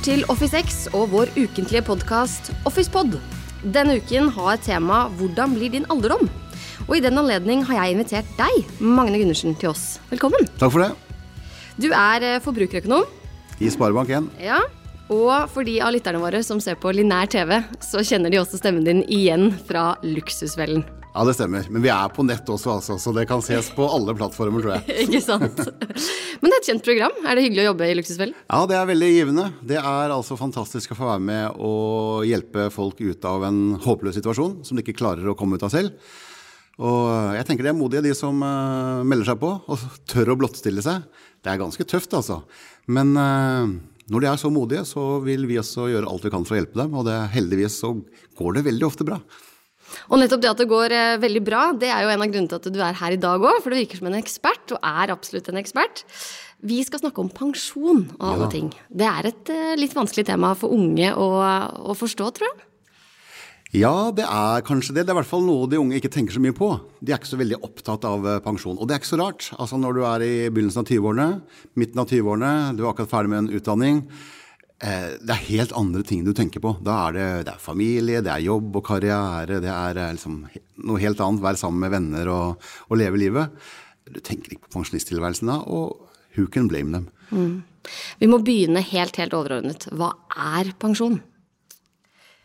lytter til Office X og vår ukentlige podkast OfficePod. Denne uken har tema 'Hvordan blir din alderdom?' Og I den anledning har jeg invitert deg, Magne Gundersen, til oss. Velkommen. Takk for det. Du er eh, forbrukerøkonom. I Sparebank1. Ja, og for de av lytterne våre som ser på linær TV, så kjenner de også stemmen din igjen fra Luksusfellen. Ja, det stemmer. Men vi er på nett også, altså, så det kan ses på alle plattformer, tror jeg. Ikke sant? Men det er et kjent program. Er det hyggelig å jobbe i Luksusfellen? Ja, det er veldig givende. Det er altså fantastisk å få være med og hjelpe folk ut av en håpløs situasjon som de ikke klarer å komme ut av selv. Og jeg tenker de er modige, de som uh, melder seg på og tør å blottstille seg. Det er ganske tøft, altså. Men uh, når de er så modige, så vil vi også gjøre alt vi kan for å hjelpe dem. Og det, heldigvis så går det veldig ofte bra. Og nettopp det at det går eh, veldig bra, det er jo en av grunnene til at du er her i dag òg. For du virker som en ekspert, og er absolutt en ekspert. Vi skal snakke om pensjon og alle Ja. ting. Det er et eh, litt vanskelig tema for unge å, å forstå, tror jeg. Ja, det er kanskje det. Det er i hvert fall noe de unge ikke tenker så mye på. De er ikke så veldig opptatt av eh, pensjon. Og det er ikke så rart. Altså Når du er i begynnelsen av 20-årene, midten av 20-årene, du er akkurat ferdig med en utdanning. Eh, det er helt andre ting du tenker på. Da er det, det er familie, det er jobb og karriere. Det er eh, liksom noe helt annet. Være sammen med venner og, og leve livet. Du tenker ikke på pensjonisttilværelsen da, og who can blame them? Vi må begynne helt, helt overordnet. Hva er pensjon?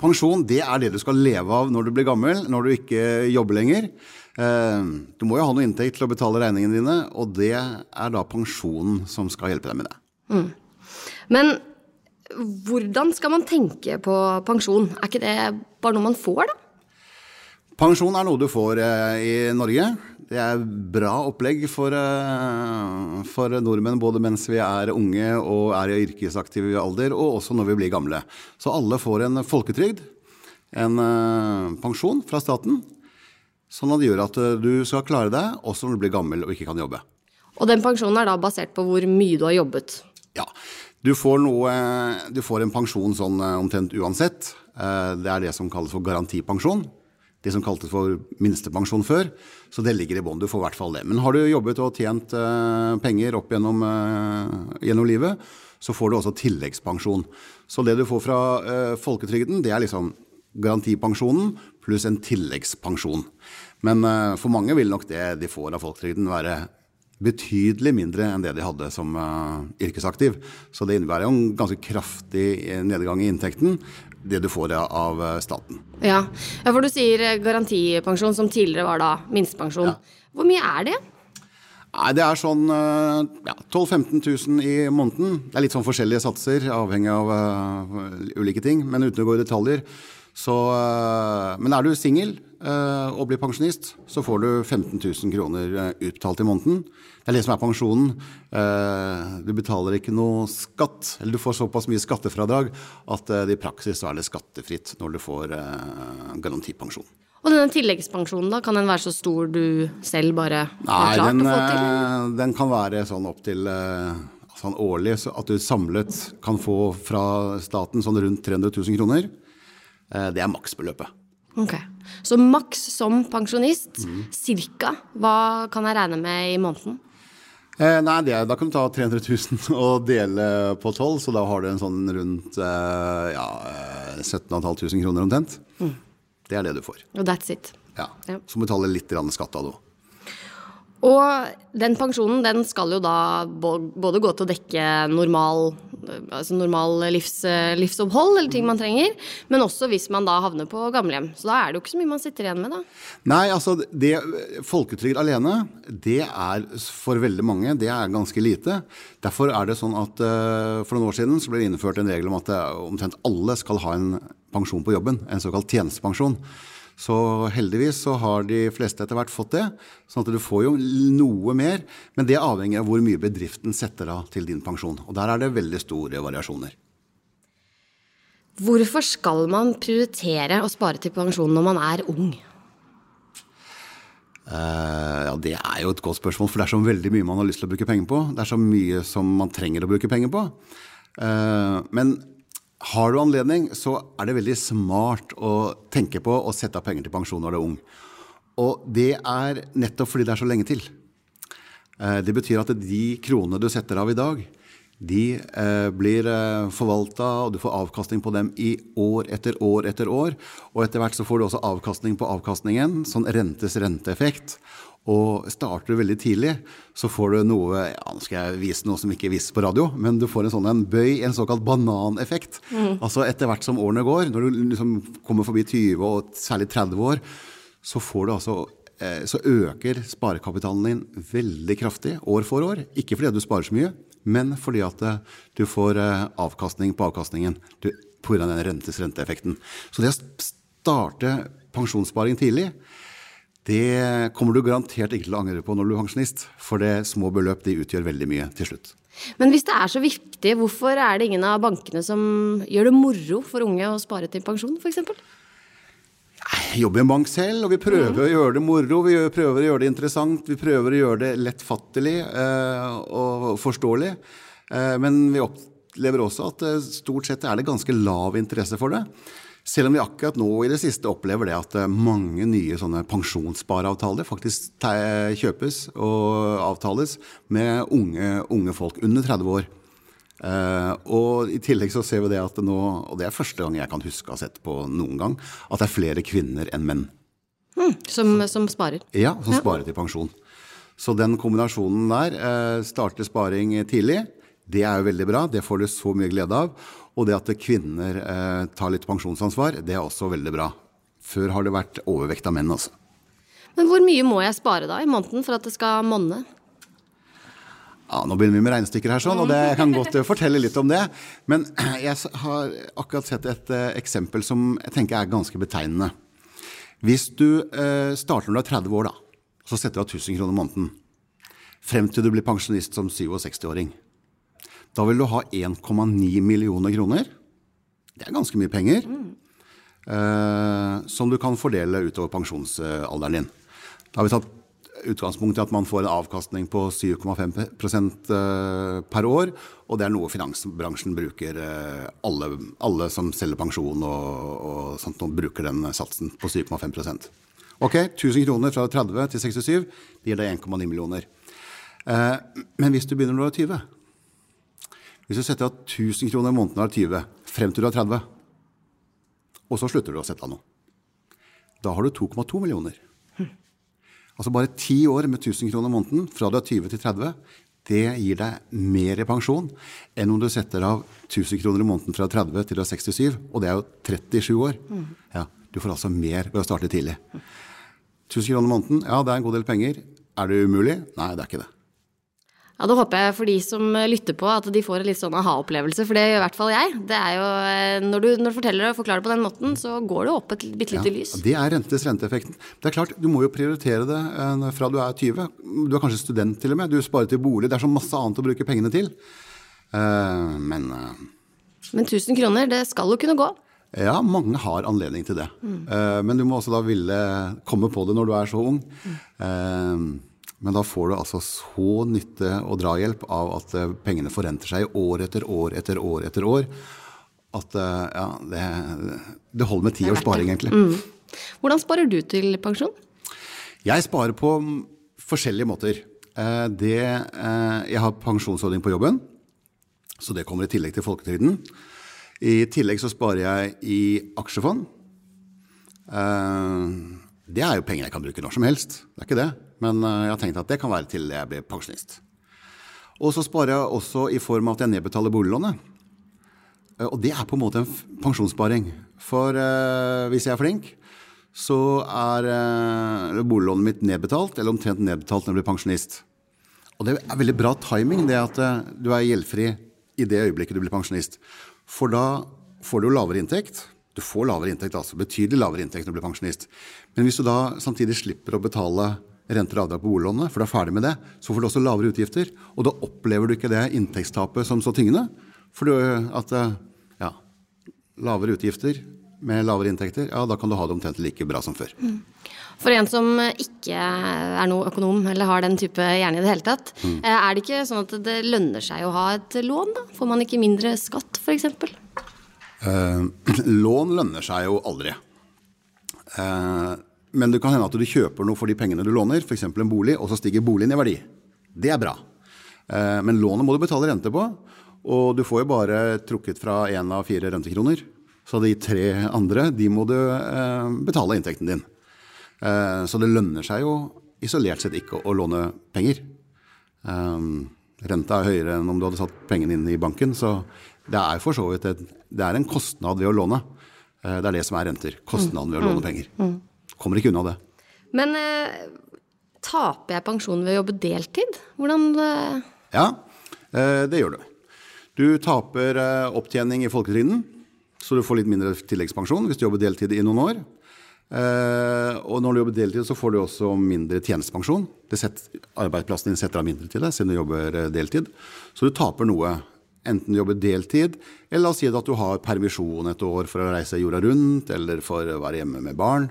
Pensjon det er det du skal leve av når du blir gammel, når du ikke jobber lenger. Eh, Du må jo ha noe inntekt til å betale regningene dine, og det er da pensjonen som skal hjelpe deg med det. Men hvordan skal man tenke på pensjon? Er ikke det bare noe man får, da? Pensjon er noe du får eh, i Norge. Det er bra opplegg for, eh, for nordmenn både mens vi er unge og er i yrkesaktiv alder, og også når vi blir gamle. Så alle får en folketrygd, en eh, pensjon fra staten, sånn at det gjør at du skal klare deg også når du blir gammel og ikke kan jobbe. Og den pensjonen er da basert på hvor mye du har jobbet. Ja, du får, noe, du får en pensjon sånn eh, omtrent uansett. Eh, Det er det som kalles for garantipensjon. Det som kaltes for minstepensjon før. Så det ligger i bånn. Du får i hvert fall det. Men har du jobbet og tjent eh, penger opp gjennom, gjennom livet, så får du også tilleggspensjon. Så det du får fra folketrygden, det er liksom garantipensjonen pluss en tilleggspensjon. Men for mange vil nok det de får av folketrygden være betydelig mindre enn det de hadde som uh, yrkesaktiv. Så det innebærer jo en ganske kraftig eh, nedgang i inntekten, det du får av, eh, staten. Ja. ja, for du sier garantipensjon, som tidligere var da minstepensjon. Hvor mye er det? Nei, Det er sånn ja, 12 000-15 000 i måneden. Det er litt sånn forskjellige satser, avhengig av uh, ulike ting. Men uten å gå i detaljer. Så, eh, men er du singel eh, og blir pensjonist, så får du 15 000 kroner eh, utbetalt i måneden. Det er det som er pensjonen. Du betaler ikke noe skatt, eller du får såpass mye skattefradrag at i praksis er det skattefritt når du får garantipensjon. Og denne tilleggspensjonen, da, kan den være så stor du selv bare har klart den, å få til? Nei, den kan være sånn opp til eh, sånn årlig, så at du samlet kan få fra staten sånn rundt 300 000 kroner. Eh, Det er maksbeløpet. Ok. Så maks som pensjonist, Mm. cirka, hva kan jeg regne med i måneden? Eh, Nei, det, da kan du ta 300 000 og dele på 12, så da har du en sånn rundt eh, ja, eh, 17 500 kroner omtrent. Det er det du får. Og that's it. Ja. Ja. Så må du betale litt skatt av det òg. Og den pensjonen den skal jo da både gå til å dekke normal, altså normal livs, livsopphold, eller ting man trenger, men også hvis man da havner på gamlehjem. Så da er det jo ikke så mye man sitter igjen med, da. Nei, altså det, folketrygd alene, det er for veldig mange, det er ganske lite. Derfor er det sånn at eh, for noen år siden så ble det innført en regel om at eh, omtrent alle skal ha en pensjon på jobben, en såkalt tjenestepensjon. Så heldigvis så har de fleste etter hvert fått det, sånn at du får jo noe mer, men det avhenger av hvor mye bedriften setter av til din pensjon. Og der er det veldig store variasjoner. Hvorfor skal man prioritere å spare til pensjon når man er ung? Uh, ja, Det er jo et godt spørsmål, for det er så veldig mye man har lyst til å bruke penger på. Det er så mye som man trenger å bruke penger på. Uh, men har du anledning, så er det veldig smart å tenke på å sette av penger til pensjon når du er ung. Og det er nettopp fordi det er så lenge til. Eh, Det betyr at de kronene du setter av i dag, de eh, blir eh, forvalta, og du får avkastning på dem i år etter år etter år. Og etter hvert så får du også avkastning på avkastningen, sånn rentes renteeffekt. Og starter du veldig tidlig, så får du noe ja, Nå skal jeg vise noe som ikke vises på radio, men du får en sånn en bøy, en såkalt bananeffekt. Mm. Altså etter hvert som årene går, når du liksom kommer forbi 20 og særlig 30 år, så får du altså eh, så øker sparekapitalen din veldig kraftig år for år. Ikke fordi du sparer så mye, men fordi at eh, du får eh, avkastning på avkastningen pga. den rentes renteeffekten. Så det å starte pensjonssparing tidlig, det kommer du garantert ikke til å angre på når du er pensjonist, for det små beløp de utgjør veldig mye til slutt. Men hvis det er så viktig, hvorfor er det ingen av bankene som gjør det moro for unge å spare til pensjon, f.eks.? Jeg jobber i en bank selv, og vi prøver mm. å gjøre det moro. Vi prøver å gjøre det interessant, vi prøver å gjøre det lettfattelig eh, og forståelig. Eh, men vi opplever også at eh, stort sett er det ganske lav interesse for det. Selv om vi akkurat nå i det siste opplever det at eh, mange nye sånne pensjonsspareavtaler faktisk kjøpes og avtales med unge, unge folk under 30 år. Uh, og I tillegg så ser vi det at det nå, og det er første gang jeg kan huske å ha sett på noen gang, at det er flere kvinner enn menn. Mm, som, som, sparer? Ja, som ja. sparer til pensjon. Så den kombinasjonen der, uh, starte sparing tidlig, det er jo veldig bra. Det får du så mye glede av. Og det at kvinner eh, tar litt pensjonsansvar, det er også veldig bra. Før har det vært overvekt av menn, altså. Men hvor mye må jeg spare da i måneden for at det skal monne? Ja, Nå begynner vi med regnestykker her, sånn, og det, jeg kan godt eh, fortelle litt om det. Men jeg har akkurat sett et uh, eksempel som jeg tenker er ganske betegnende. Hvis du eh, starter når du er 30 år, da, så setter du av 1000 kroner måneden. Frem til du blir pensjonist som 67-åring. Da vil du ha 1,9 millioner kroner. Det er ganske mye penger. Uh, som du kan fordele utover pensjonsalderen din. Da har vi tatt utgangspunkt i at man får en avkastning på 7,5 eh, per år. Og det er noe finansbransjen bruker. Eh, alle, alle som selger pensjon og, og sånt, bruker den satsen på 7,5% Ok, 1000 kroner fra 30 til 67 det gir deg 1,9 millioner. Eh, men hvis du begynner når du er 20 Hvis du setter av 1000 kroner i måneden er 20, frem til du er 30, og så slutter du å sette av noe, da har du 2,2 millioner. Altså bare ti år med 1000 kroner i måneden fra du er 20 til 30, det gir deg mer i pensjon enn om du setter av 1000 kroner i måneden fra 30 til du er 67, og det er jo 37 år. Ja, du får altså mer ved å starte tidlig. 1000 kroner i måneden, ja det er en god del penger. Er det umulig? Nei, det er ikke det. Ja, Da håper jeg for de som lytter på at de får en litt sånn aha-opplevelse, for det gjør i hvert fall jeg. Det er jo, eh, når du, når du forteller og forklarer det på den måten, så går det opp et bitte lite ja, lys. Det er rentes renteeffekten. Det er klart, Du må jo prioritere det eh, fra du er 20. Du er kanskje student til og med. Du sparer til bolig. Det er så masse annet å bruke pengene til. Uh, men Men 1000 kroner, det skal jo kunne gå? Ja, mange har anledning til det. Mm. Men du må også da ville komme på det når du er så ung. Mm. Men da får du altså så nytte og drahjelp av at eh, pengene forrenter seg år etter år etter år etter år. At eh, ja, det, det holder med ti års sparing, egentlig. Mm. Hvordan sparer du til pensjon? Jeg sparer på forskjellige måter. Eh, det, jeg har pensjonsordning på jobben, så det kommer i tillegg til folketrygden. I tillegg så sparer jeg i aksjefond. Det er jo penger jeg kan bruke når som helst. Det er ikke det. Men eh, jeg har tenkt at det kan være til jeg blir pensjonist. Og så sparer jeg også i form av at jeg nedbetaler boliglånet. Eh, og det er på en måte en pensjonssparing. For eh, hvis jeg er flink, så er eh, boliglånet mitt nedbetalt, eller omtrent nedbetalt når jeg blir pensjonist. Og det er veldig bra timing, det at uh, du er gjeldfri i det øyeblikket du blir pensjonist. For da får du lavere inntekt. Du får lavere inntekt, altså betydelig lavere inntekt når du blir pensjonist. Men hvis du da samtidig slipper å betale renter og avdrag på boliglånet, for du er ferdig med det, så får du også lavere utgifter. Og da opplever du ikke det inntektstapet som så tyngende. For du, at ja, lavere utgifter med lavere inntekter, ja, da kan du ha det omtrent like bra som før. Mm. For en som ikke er noe økonom eller har den type hjerne i det hele tatt, mm. Eh, er det ikke sånn at det lønner seg å ha et lån, da? Får man ikke mindre skatt, f.eks.? Eh, lån lønner seg jo aldri. Eh, men det kan hende at du kjøper noe for de pengene du låner, f.eks. en bolig, og så stiger boligen i verdi. Det er bra. Eh, men lånet må du betale rente på. Og du får jo bare trukket fra én av fire rentekroner. Så de tre andre, de må du eh, betale inntekten din. Eh, så det lønner seg jo isolert sett ikke å låne penger. Renta er høyere enn om du hadde satt pengene inn i banken, så det er for så vidt et, det er en kostnad ved å låne. Det er det som er renter. Kostnaden ved å låne penger. Kommer ikke unna det. Men eh, taper jeg pensjon ved å jobbe deltid? Hvordan eh, Ja, eh, det gjør du. Du taper opptjening i folketrygden, så du får litt mindre tilleggspensjon hvis du jobber deltid i noen år. Eh, og når du jobber deltid, så får du også mindre tjenestepensjon. Arbeidsplassen din setter av mindre til deg siden du jobber deltid. Så du taper noe. Enten du jobber deltid, eller la oss si at du har permisjon et år for å reise jorda rundt, eller for å være hjemme med barn.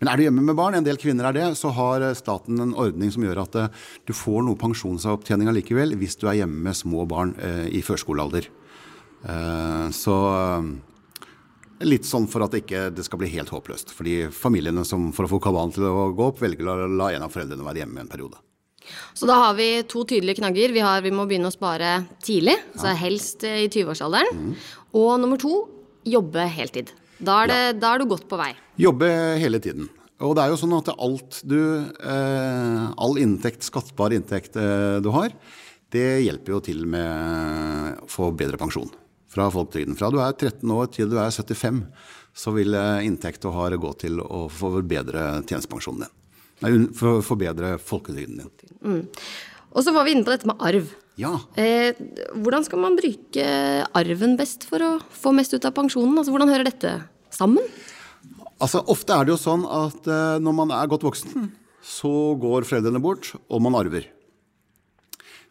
Men er du hjemme med barn, en del kvinner er det, så har eh, staten en ordning som gjør at eh, du får noe pensjonsopptjening allikevel hvis du er hjemme med små barn eh, i førskolealder. Så litt sånn for at det ikke det skal bli helt håpløst. Fordi familiene som for å få kabalen til å gå opp, velger å la en av foreldrene være hjemme en periode. Så da har vi to tydelige knagger. Vi, har, vi må begynne å spare tidlig, så helst eh, i 20-årsalderen. Og nummer to jobbe heltid. Da er, det, da er du godt på vei. Jobbe hele tiden. Og det er jo sånn at alt du eh, All inntekt, skattbar inntekt eh, du har, det hjelper jo til med å få bedre pensjon fra folketrygden. Fra du er 13 år til du er 75, så vil eh, inntekt du har gå til å forbedre tjenestepensjonen din. Nei, forbedre folketrygden din. Og så var vi inne på dette med arv. Ja. Eh, hvordan skal man bruke arven best for å få mest ut av pensjonen? Altså, hvordan hører dette sammen? Altså, Ofte er det jo sånn at eh, når man er godt voksen, så går foreldrene bort, og man arver.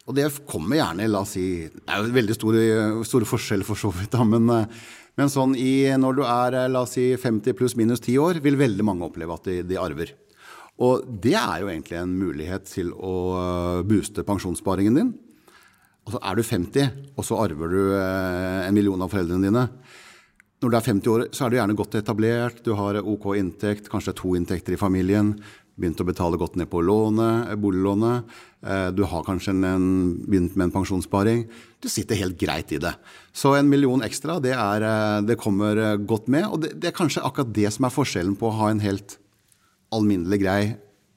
Og det kommer gjerne, la oss si Det er jo veldig store, store forskjeller for så vidt, da, men, eh, men sånn i, når du er eh, la oss si 50 pluss minus 10 år, vil veldig mange oppleve at de, de arver. Og det er jo egentlig en mulighet til å eh, booste pensjonssparingen din. Altså Er du 50, og så arver du eh, en million av foreldrene dine, når du er 50 år, så er du gjerne godt etablert, du har OK inntekt, kanskje to inntekter i familien, begynt å betale godt ned på lånet, boliglånet, eh, du har kanskje en, begynt med en pensjonssparing. Du sitter helt greit i det. Så en million ekstra, det, er, eh, det kommer godt med. Og det, det er kanskje akkurat det som er forskjellen på å ha en helt alminnelig grei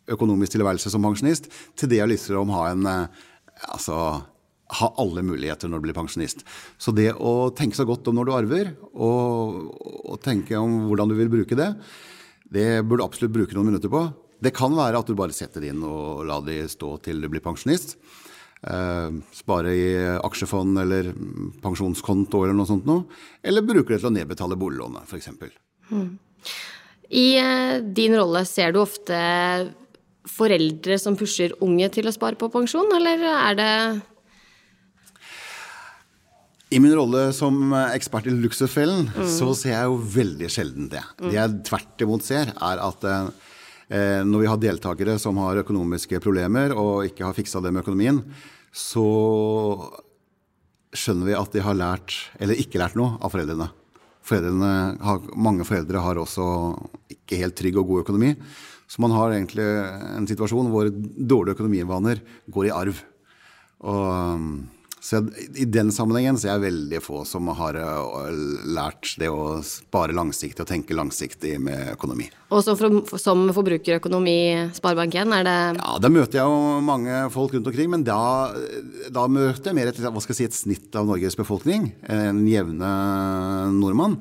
økonomisk tilværelse som pensjonist, til det å liksom ha en altså ha alle muligheter når du blir pensjonist. Så det å tenke seg godt om når du arver, og, og tenke om hvordan du vil bruke det, det burde du absolutt bruke noen minutter på. Det kan være at du bare setter det inn og lar de stå til du blir pensjonist. Eh, spare i aksjefond eller pensjonskonto eller noe sånt noe. Eller bruker det til å nedbetale boliglånet, f.eks. I eh, din rolle ser du ofte foreldre som pusher unge til å spare på pensjon, eller er det I min rolle som ekspert i Luksusfellen, så ser jeg jo veldig sjelden det. Det jeg tvert imot ser, er at eh, når vi har deltakere som har økonomiske problemer og ikke har fiksa det med økonomien, så skjønner vi at de har lært, eller ikke lært noe, av foreldrene. foreldrene har, mange foreldre har også ikke helt trygg og god økonomi. Så man har egentlig en situasjon hvor dårlige økonomivaner går i arv. Og, så jeg, I den sammenhengen så er jeg veldig få som har eh, lært det å spare langsiktig og tenke langsiktig med økonomi. Og så for, som forbrukerøkonomi, i Sparebank1, er det Ja, Da møter jeg jo mange folk rundt omkring, men da, da møter jeg mer et, jeg si, et snitt av Norges befolkning. En jevne nordmann.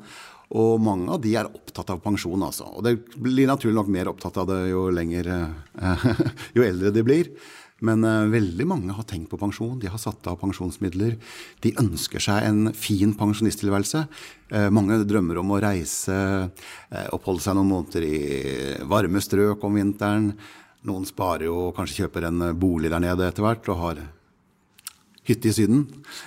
Og mange av de er opptatt av pensjon, altså. Og det blir naturlig nok mer opptatt av det jo lenger eh, Jo eldre de blir. Men uh, veldig mange har tenkt på pensjon, de har satt av pensjonsmidler. De ønsker seg en fin pensjonisttilværelse. Uh, mange drømmer om å reise, uh, oppholde seg noen måneder i varme strøk om vinteren. Noen sparer jo og kanskje kjøper en bolig der nede etter hvert og har hytte i Syden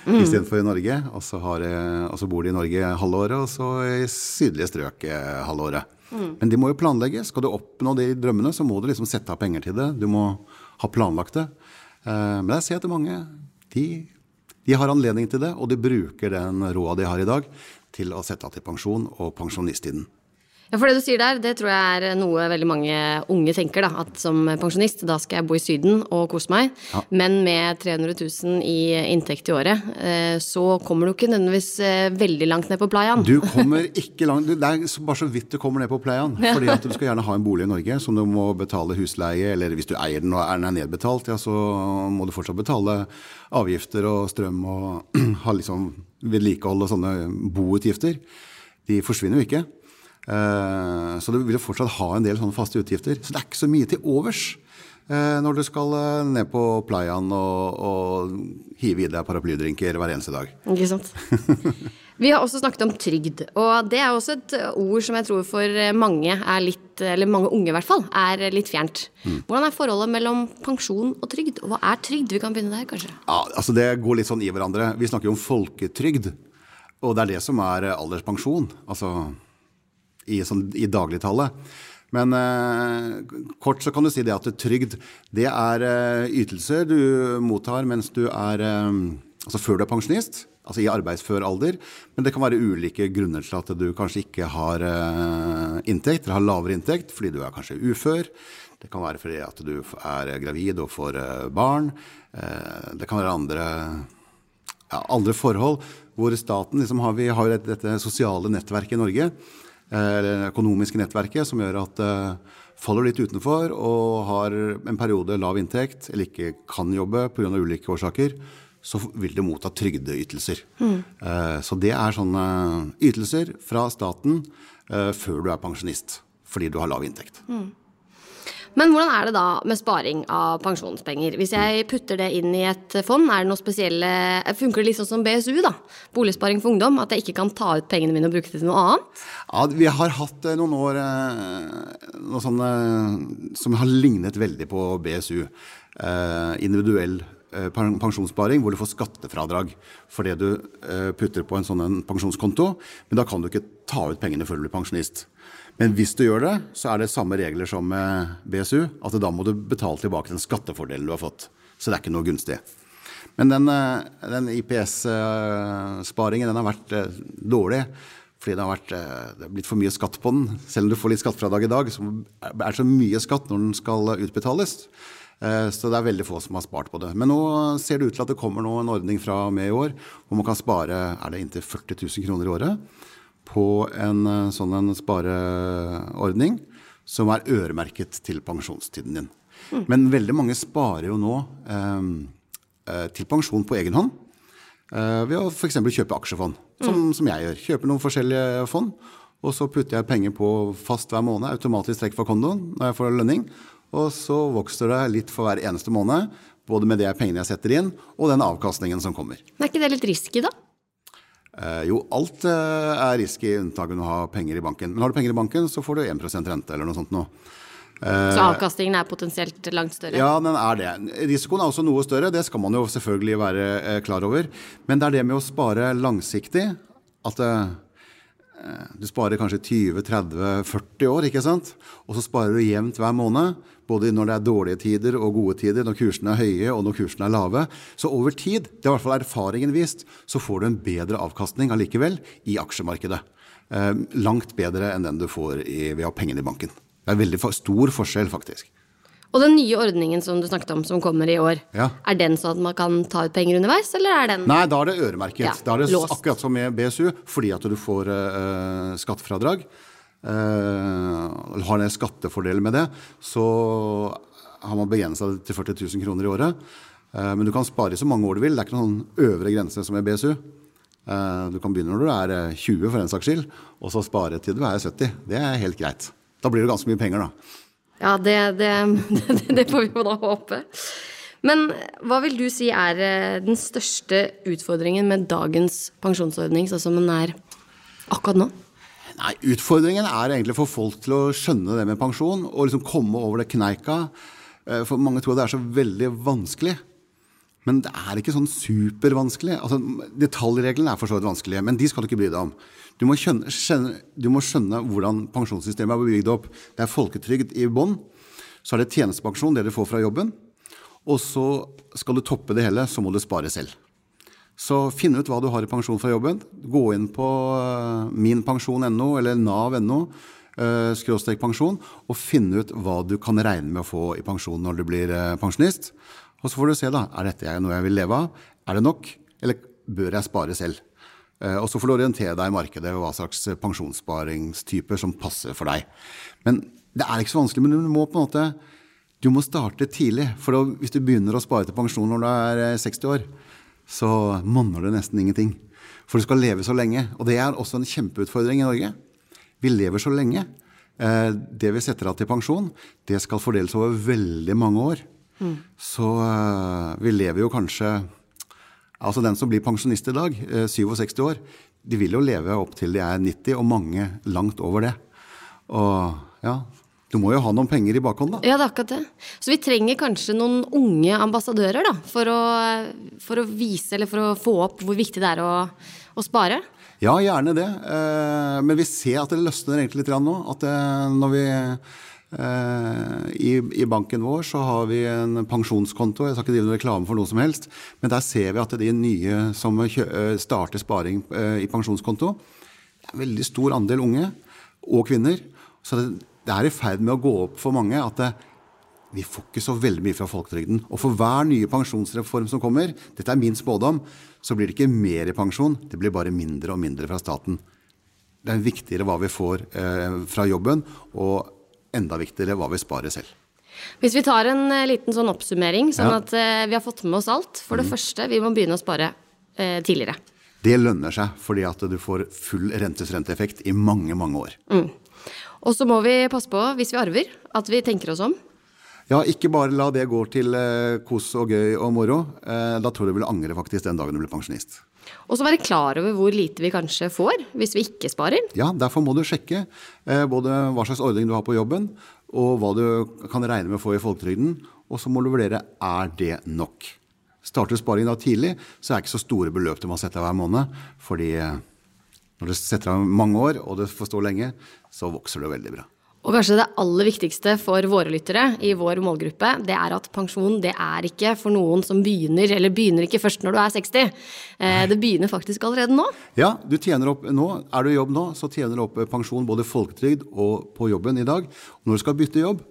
mm. istedenfor i Norge. Og så, har, og så bor de i Norge halvåret, og så i sydlige strøk halvåret. Mm. Men de må jo planlegge. Skal du oppnå de drømmene, så må du liksom sette av penger til det. Du må ha planlagt det. Men jeg ser at mange de, de har anledning til det, og de bruker den råda de har i dag, til å sette av til pensjon og pensjonisttiden. Ja, for det du sier der, det tror jeg er noe veldig mange unge tenker. da, At som pensjonist, da skal jeg bo i Syden og kose meg. Ja. Men med 300 000 i inntekt i året, eh, så kommer du ikke nødvendigvis eh, veldig langt ned på playaen. Du kommer ikke langt, Det er bare så vidt du kommer ned på playaen. Fordi at du skal gjerne ha en bolig i Norge som du må betale husleie, eller hvis du eier den og er den nedbetalt, ja, så må du fortsatt betale avgifter og strøm og ha liksom vedlikehold og sånne boutgifter. De forsvinner jo ikke. Eh, så du vil jo fortsatt ha en del sånne faste utgifter. Så det er ikke så mye til overs eh, når du skal eh, ned på playaen og, og hive i deg paraplydrinker hver eneste dag. Ikke sant. Vi har også snakket om trygd, og det er også et ord som jeg tror for mange er litt, eller mange unge i hvert fall, er litt fjernt. Mm. Hvordan er forholdet mellom pensjon og trygd, og hva er trygd? Vi kan begynne der, kanskje. Ja, altså Det går litt sånn i hverandre. Vi snakker jo om folketrygd, og det er det som er alderspensjon. Altså i, sånn, i dagligtallet. Men eh, kort så kan du si det at trygd det er eh, ytelser du mottar mens du er eh, Altså før du er pensjonist, altså i arbeidsfør alder. Men det kan være ulike grunner til at du kanskje ikke har eh, inntekt, eller har lavere inntekt fordi du er kanskje ufør. Det kan være fordi at du er gravid og får eh, barn. Eh, det kan være andre, ja, andre forhold hvor staten liksom har, Vi har jo dette, sosiale nettverket i Norge det økonomiske nettverket som gjør at det faller litt utenfor og har en periode lav inntekt eller ikke kan jobbe pga. ulike årsaker, så vil du motta trygdeytelser. Mm. Så det er sånne ytelser fra staten før du er pensjonist fordi du har lav inntekt. Mm. Men hvordan er det da med sparing av pensjonspenger? Hvis jeg putter det inn i et fond, er det noe spesielle Funker det sånn som BSU, da? Boligsparing for ungdom? At jeg ikke kan ta ut pengene mine og bruke det til noe annet? Ja, vi har hatt eh, noen år eh, noe sånne, som har lignet veldig på BSU. Eh, individuell pensjonssparing hvor du får skattefradrag for det du putter på en sånn pensjonskonto. Men da kan du ikke ta ut pengene før du blir pensjonist. Men hvis du gjør det, så er det samme regler som med BSU. At da må du betale tilbake den skattefordelen du har fått. Så det er ikke noe gunstig. Men den, eh, den IPS-sparingen den har vært eh, dårlig. Fordi det har, vært, eh, det har blitt for mye skatt på den. Selv om du får litt skattefradrag i dag, så er det så mye skatt når den skal utbetales. Så det er veldig få som har spart på det. Men nå ser det ut til at det kommer en ordning fra og med i år hvor man kan spare er det inntil 40 000 kroner i året på en eh, sånn en spareordning som er øremerket til pensjonstiden din. Mm. Men veldig mange sparer jo nå eh, eh til pensjon på egen hånd. Eh, ved å f.eks. kjøpe aksjefond, som, mm. som, jeg gjør. Kjøper noen forskjellige fond, og så putter jeg penger på fast hver måned, automatisk trekk fra kondoen når jeg får lønning. Og så vokser det litt for hver eneste måned, både med de pengene jeg setter inn, og den avkastningen som kommer. Men er ikke det litt risky, da? Eh, jo, alt eh, er risky unntaket å ha penger i banken. Men har du penger i banken, så får du 1% rente eller noe sånt noe. Så avkastningen er potensielt langt større? Ja, den er det. Risikoen er også noe større, det skal man jo selvfølgelig være eh, klar over. Men det er det med å spare langsiktig. At du sparer kanskje 20-30-40 år, ikke sant? Og så sparer du jevnt hver måned. Både når det er dårlige tider og gode tider, når kursene er høye og når kursene er lave. Så over tid, det er i hvert fall erfaringen vist, så får du en bedre avkastning allikevel i aksjemarkedet. Eh, langt bedre enn den du får i, ved å ha pengene i banken. Det er veldig stor forskjell, faktisk. Og den nye ordningen som du snakket om, som kommer i år, ja. er den sånn at man kan ta ut penger underveis, eller er den Nei, da er det øremerket. Ja, da er det låst. akkurat som med BSU, fordi at du får uh, skattefradrag. Uh, har en skattefordel med det, så har man begrensa det til 40 000 kroner i året. Uh, men du kan spare i så mange år du vil. Det er ikke noen øvre grense som i BSU. Uh, du kan begynne når du er 20 for en saks skyld, og så spare til du er 70. Det er helt greit. Da blir det ganske mye penger, da. Ja, det, det, det, får vi jo da håpe. Men hva vil du si er eh, den største utfordringen med dagens pensjonsordning sånn som den er akkurat nå? Nei, Utfordringen er egentlig for folk til å skjønne det med pensjon og liksom komme over det kneika. Eh, for mange tror det er så veldig vanskelig. Men det er ikke sånn supervanskelig. Altså, detaljreglene er for så vidt vanskelige, men de skal du ikke bry deg om. Du må, skjønne, skjønne, du må skjønne hvordan pensjonssystemet er bygd opp. Det er folketrygd i bånn. Så er det tjenestepensjon, det du får fra jobben. Og så skal du toppe det hele, så må du spare selv. Så finn ut hva du har i pensjon fra jobben. Gå inn på eh, minpensjon.no eller nav.no. eh, skråstrek pensjon, og finne ut hva du kan regne med å få i pensjon når du blir eh, pensjonist. Og så får du se, da. Er dette noe jeg vil leve av? Er det nok? Eller bør jeg spare selv? Og så får du orientere deg i markedet hva slags pensjonsparingstyper som passer for deg. Men det er ikke så vanskelig, men du må på en måte du må starte tidlig. For hvis du begynner å spare til pensjon når du er 60 år, så monner det nesten ingenting. For du skal leve så lenge. Og det er også en kjempeutfordring i Norge. Vi lever så lenge. Eh, det vi setter av til pensjon, det skal fordeles over veldig mange år. Mm. Så eh, vi lever jo kanskje Altså den som blir pensjonist i dag, 67 eh, år, de vil jo leve opp til de er 90, og mange langt over det. Og ja, du må jo ha noen penger i bakhånd, da. Ja, det er akkurat det. Så vi trenger kanskje noen unge ambassadører, da, for å, for å vise, eller for å få opp hvor viktig det er å å spare? Ja, gjerne det. Eh, men vi ser at det løsner egentlig litt nå. At når vi eh, i, i, banken vår så har vi en pensjonskonto. Jeg skal ikke drive noen reklame for noe som helst. Men der ser vi at de nye som eh, starter sparing i pensjonskonto, det er en veldig stor andel unge og kvinner. Så det, det er i ferd med å gå opp for mange at det, vi får ikke så veldig mye fra folketrygden. Og for hver nye pensjonsreform som kommer, dette er min spådom, så blir det ikke mer i pensjon, det blir bare mindre og mindre fra staten. Det er viktigere hva vi får eh, fra jobben, og enda viktigere hva vi sparer selv. Hvis vi tar en eh, liten sånn oppsummering, sånn ja. at eh, vi har fått med oss alt. For det mm. første, vi må begynne å spare eh, tidligere. Det lønner seg, fordi at du får full rentesrenteeffekt i mange, mange år. Mm. Og så må vi passe på, hvis vi arver, at vi tenker oss om. Ja, ikke bare la det gå til eh, kos og gøy og moro. Eh, da tror jeg du vil angre faktisk den dagen du blir pensjonist. Og så være klar over hvor lite vi kanskje får hvis vi ikke sparer. Ja, derfor må du sjekke eh, både hva slags ordning du har på jobben, og hva du kan regne med å få i folketrygden. Og så må du vurdere er det nok. Starter sparingen da tidlig, så er det ikke så store beløp du må sette hver måned. fordi når du setter av mange år, og det får stå lenge, så vokser det veldig bra. Og kanskje det aller viktigste for våre lyttere i vår målgruppe, det er at pensjon det er ikke for noen som begynner, eller begynner ikke først når du er 60. Eh, det begynner faktisk allerede nå. Ja, du tjener opp nå. Er du i jobb nå, så tjener du opp pensjon både folketrygd og på jobben i dag. Når du skal bytte jobb,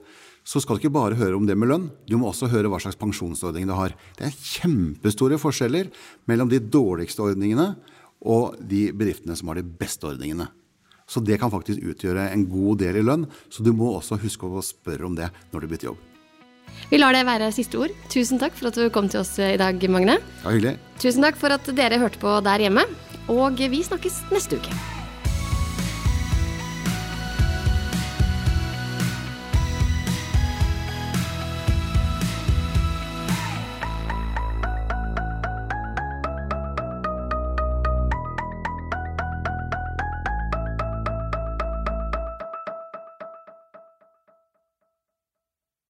så skal du ikke bare høre om det med lønn, du må også høre hva slags pensjonsordning du har. Det er kjempestore forskjeller mellom de dårligste ordningene og de bedriftene som har de beste ordningene. Så det kan faktisk utgjøre en god del i lønn. Så du må også huske å spørre om det når du bytter jobb. Vi lar det være siste ord. Tusen takk for at du kom til oss i dag, Magne. Ja, hyggelig. Tusen takk for at dere hørte på der hjemme. Og vi snakkes neste uke.